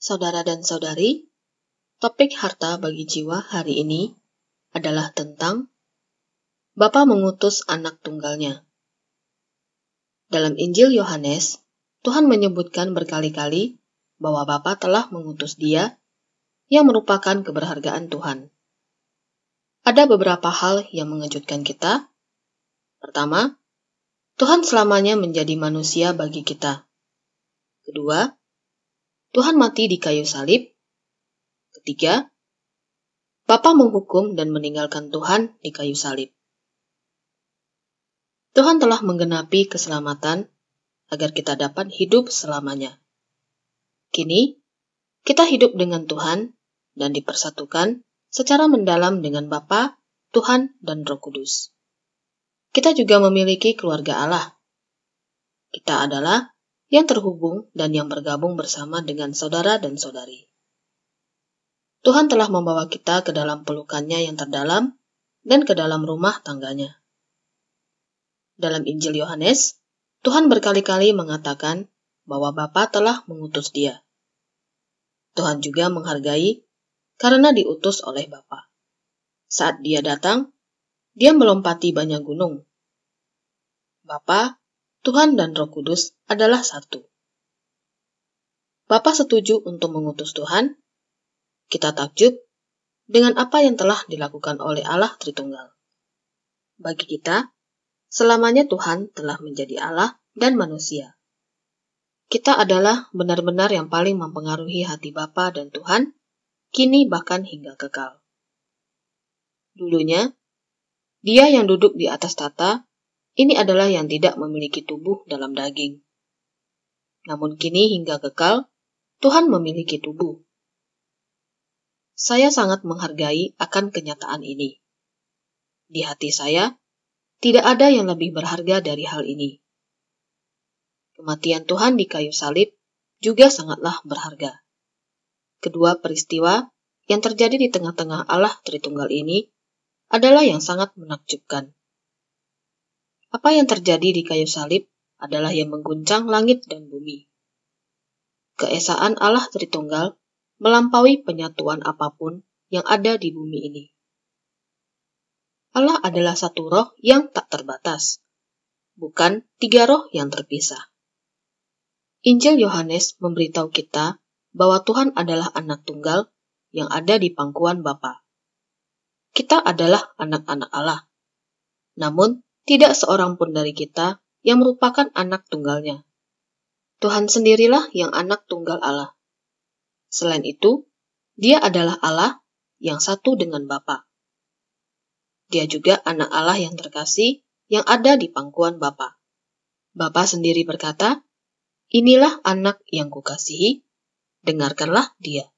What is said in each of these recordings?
Saudara dan saudari, topik harta bagi jiwa hari ini adalah tentang Bapa mengutus anak tunggalnya. Dalam Injil Yohanes, Tuhan menyebutkan berkali-kali bahwa Bapa telah mengutus Dia yang merupakan keberhargaan Tuhan. Ada beberapa hal yang mengejutkan kita. Pertama, Tuhan selamanya menjadi manusia bagi kita. Kedua, Tuhan mati di kayu salib. Ketiga, Bapa menghukum dan meninggalkan Tuhan di kayu salib. Tuhan telah menggenapi keselamatan agar kita dapat hidup selamanya. Kini, kita hidup dengan Tuhan dan dipersatukan secara mendalam dengan Bapa, Tuhan, dan Roh Kudus. Kita juga memiliki keluarga Allah. Kita adalah yang terhubung dan yang bergabung bersama dengan saudara dan saudari. Tuhan telah membawa kita ke dalam pelukannya yang terdalam dan ke dalam rumah tangganya. Dalam Injil Yohanes, Tuhan berkali-kali mengatakan bahwa Bapa telah mengutus dia. Tuhan juga menghargai karena diutus oleh Bapa. Saat dia datang, dia melompati banyak gunung. Bapa Tuhan dan Roh Kudus adalah satu. Bapak setuju untuk mengutus Tuhan? Kita takjub dengan apa yang telah dilakukan oleh Allah Tritunggal. Bagi kita, selamanya Tuhan telah menjadi Allah dan manusia. Kita adalah benar-benar yang paling mempengaruhi hati Bapa dan Tuhan, kini bahkan hingga kekal. Dulunya, dia yang duduk di atas tata ini adalah yang tidak memiliki tubuh dalam daging. Namun kini hingga kekal, Tuhan memiliki tubuh. Saya sangat menghargai akan kenyataan ini. Di hati saya, tidak ada yang lebih berharga dari hal ini. Kematian Tuhan di kayu salib juga sangatlah berharga. Kedua peristiwa yang terjadi di tengah-tengah Allah Tritunggal ini adalah yang sangat menakjubkan. Apa yang terjadi di kayu salib adalah yang mengguncang langit dan bumi. Keesaan Allah Tritunggal melampaui penyatuan apa pun yang ada di bumi ini. Allah adalah satu roh yang tak terbatas, bukan tiga roh yang terpisah. Injil Yohanes memberitahu kita bahwa Tuhan adalah anak tunggal yang ada di pangkuan Bapa. Kita adalah anak-anak Allah. Namun, tidak seorang pun dari kita yang merupakan anak tunggalnya. Tuhan sendirilah yang anak tunggal Allah. Selain itu, dia adalah Allah yang satu dengan Bapa. Dia juga anak Allah yang terkasih yang ada di pangkuan Bapa. Bapa sendiri berkata, Inilah anak yang kukasihi, dengarkanlah dia.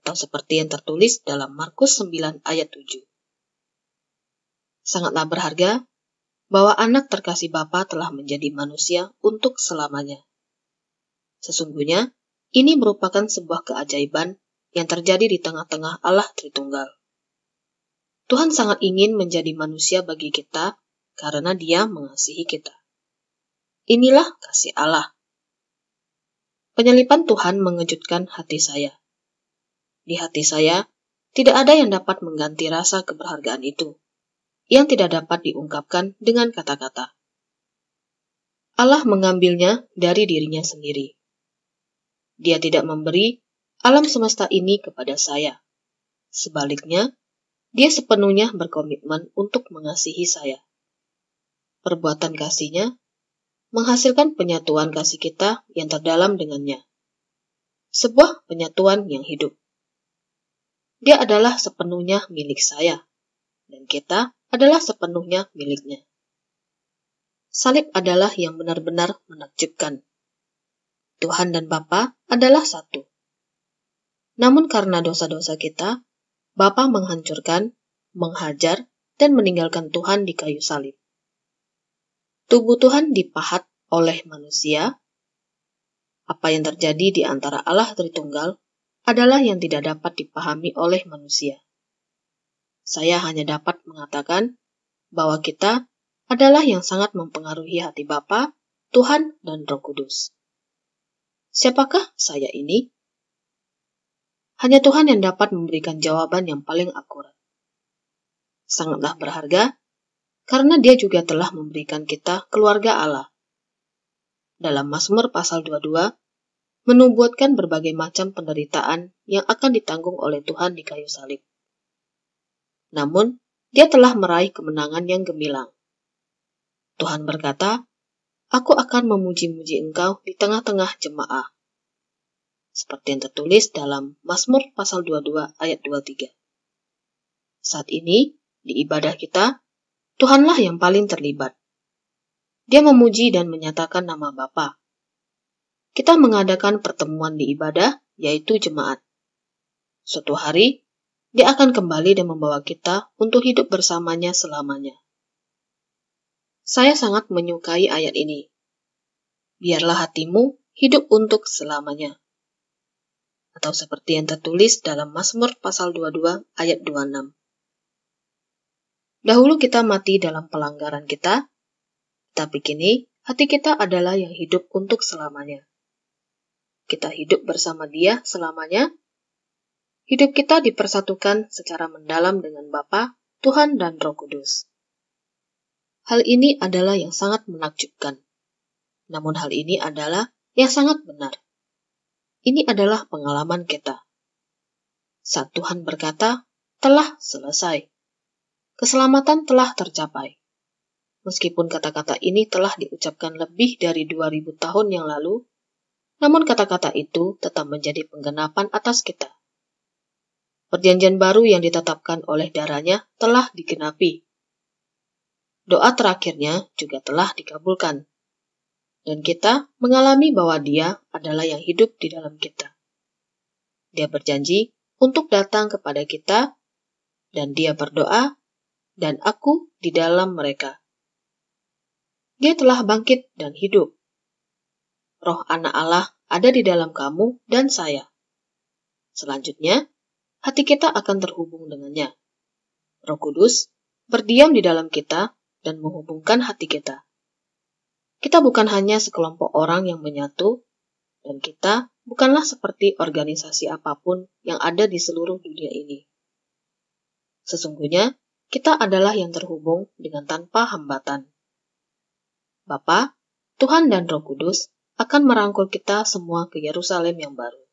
Atau seperti yang tertulis dalam Markus 9 ayat 7. Sangatlah berharga bahwa anak terkasih Bapa telah menjadi manusia untuk selamanya. Sesungguhnya, ini merupakan sebuah keajaiban yang terjadi di tengah-tengah Allah Tritunggal. Tuhan sangat ingin menjadi manusia bagi kita karena Dia mengasihi kita. Inilah kasih Allah. Penyelipan Tuhan mengejutkan hati saya. Di hati saya, tidak ada yang dapat mengganti rasa keberhargaan itu yang tidak dapat diungkapkan dengan kata-kata. Allah mengambilnya dari dirinya sendiri. Dia tidak memberi alam semesta ini kepada saya. Sebaliknya, dia sepenuhnya berkomitmen untuk mengasihi saya. Perbuatan kasihnya menghasilkan penyatuan kasih kita yang terdalam dengannya. Sebuah penyatuan yang hidup. Dia adalah sepenuhnya milik saya, dan kita adalah sepenuhnya miliknya. Salib adalah yang benar-benar menakjubkan. Tuhan dan Bapa adalah satu. Namun karena dosa-dosa kita, Bapa menghancurkan, menghajar, dan meninggalkan Tuhan di kayu salib. Tubuh Tuhan dipahat oleh manusia. Apa yang terjadi di antara Allah Tritunggal adalah yang tidak dapat dipahami oleh manusia. Saya hanya dapat mengatakan bahwa kita adalah yang sangat mempengaruhi hati Bapa, Tuhan, dan Roh Kudus. Siapakah saya ini? hanya Tuhan yang dapat memberikan jawaban yang paling akurat. Sangatlah berharga karena Dia juga telah memberikan kita keluarga Allah. Dalam Mazmur pasal 22, menubuatkan berbagai macam penderitaan yang akan ditanggung oleh Tuhan di kayu salib. Namun, dia telah meraih kemenangan yang gemilang. Tuhan berkata, Aku akan memuji-muji engkau di tengah-tengah jemaah seperti yang tertulis dalam Mazmur pasal 22 ayat 23. Saat ini, di ibadah kita, Tuhanlah yang paling terlibat. Dia memuji dan menyatakan nama Bapa. Kita mengadakan pertemuan di ibadah, yaitu jemaat. Suatu hari, dia akan kembali dan membawa kita untuk hidup bersamanya selamanya. Saya sangat menyukai ayat ini. Biarlah hatimu hidup untuk selamanya atau seperti yang tertulis dalam Mazmur pasal 22 ayat 26. Dahulu kita mati dalam pelanggaran kita, tapi kini hati kita adalah yang hidup untuk selamanya. Kita hidup bersama Dia selamanya. Hidup kita dipersatukan secara mendalam dengan Bapa, Tuhan, dan Roh Kudus. Hal ini adalah yang sangat menakjubkan. Namun hal ini adalah yang sangat benar. Ini adalah pengalaman kita. Saat Tuhan berkata, telah selesai. Keselamatan telah tercapai. Meskipun kata-kata ini telah diucapkan lebih dari 2000 tahun yang lalu, namun kata-kata itu tetap menjadi penggenapan atas kita. Perjanjian baru yang ditetapkan oleh darahnya telah digenapi. Doa terakhirnya juga telah dikabulkan dan kita mengalami bahwa Dia adalah yang hidup di dalam kita. Dia berjanji untuk datang kepada kita, dan Dia berdoa, dan aku di dalam mereka. Dia telah bangkit dan hidup. Roh anak Allah ada di dalam kamu dan saya. Selanjutnya, hati kita akan terhubung dengannya. Roh Kudus berdiam di dalam kita dan menghubungkan hati kita. Kita bukan hanya sekelompok orang yang menyatu, dan kita bukanlah seperti organisasi apa pun yang ada di seluruh dunia ini. Sesungguhnya, kita adalah yang terhubung dengan tanpa hambatan. Bapa, Tuhan dan Roh Kudus akan merangkul kita semua ke Yerusalem yang baru.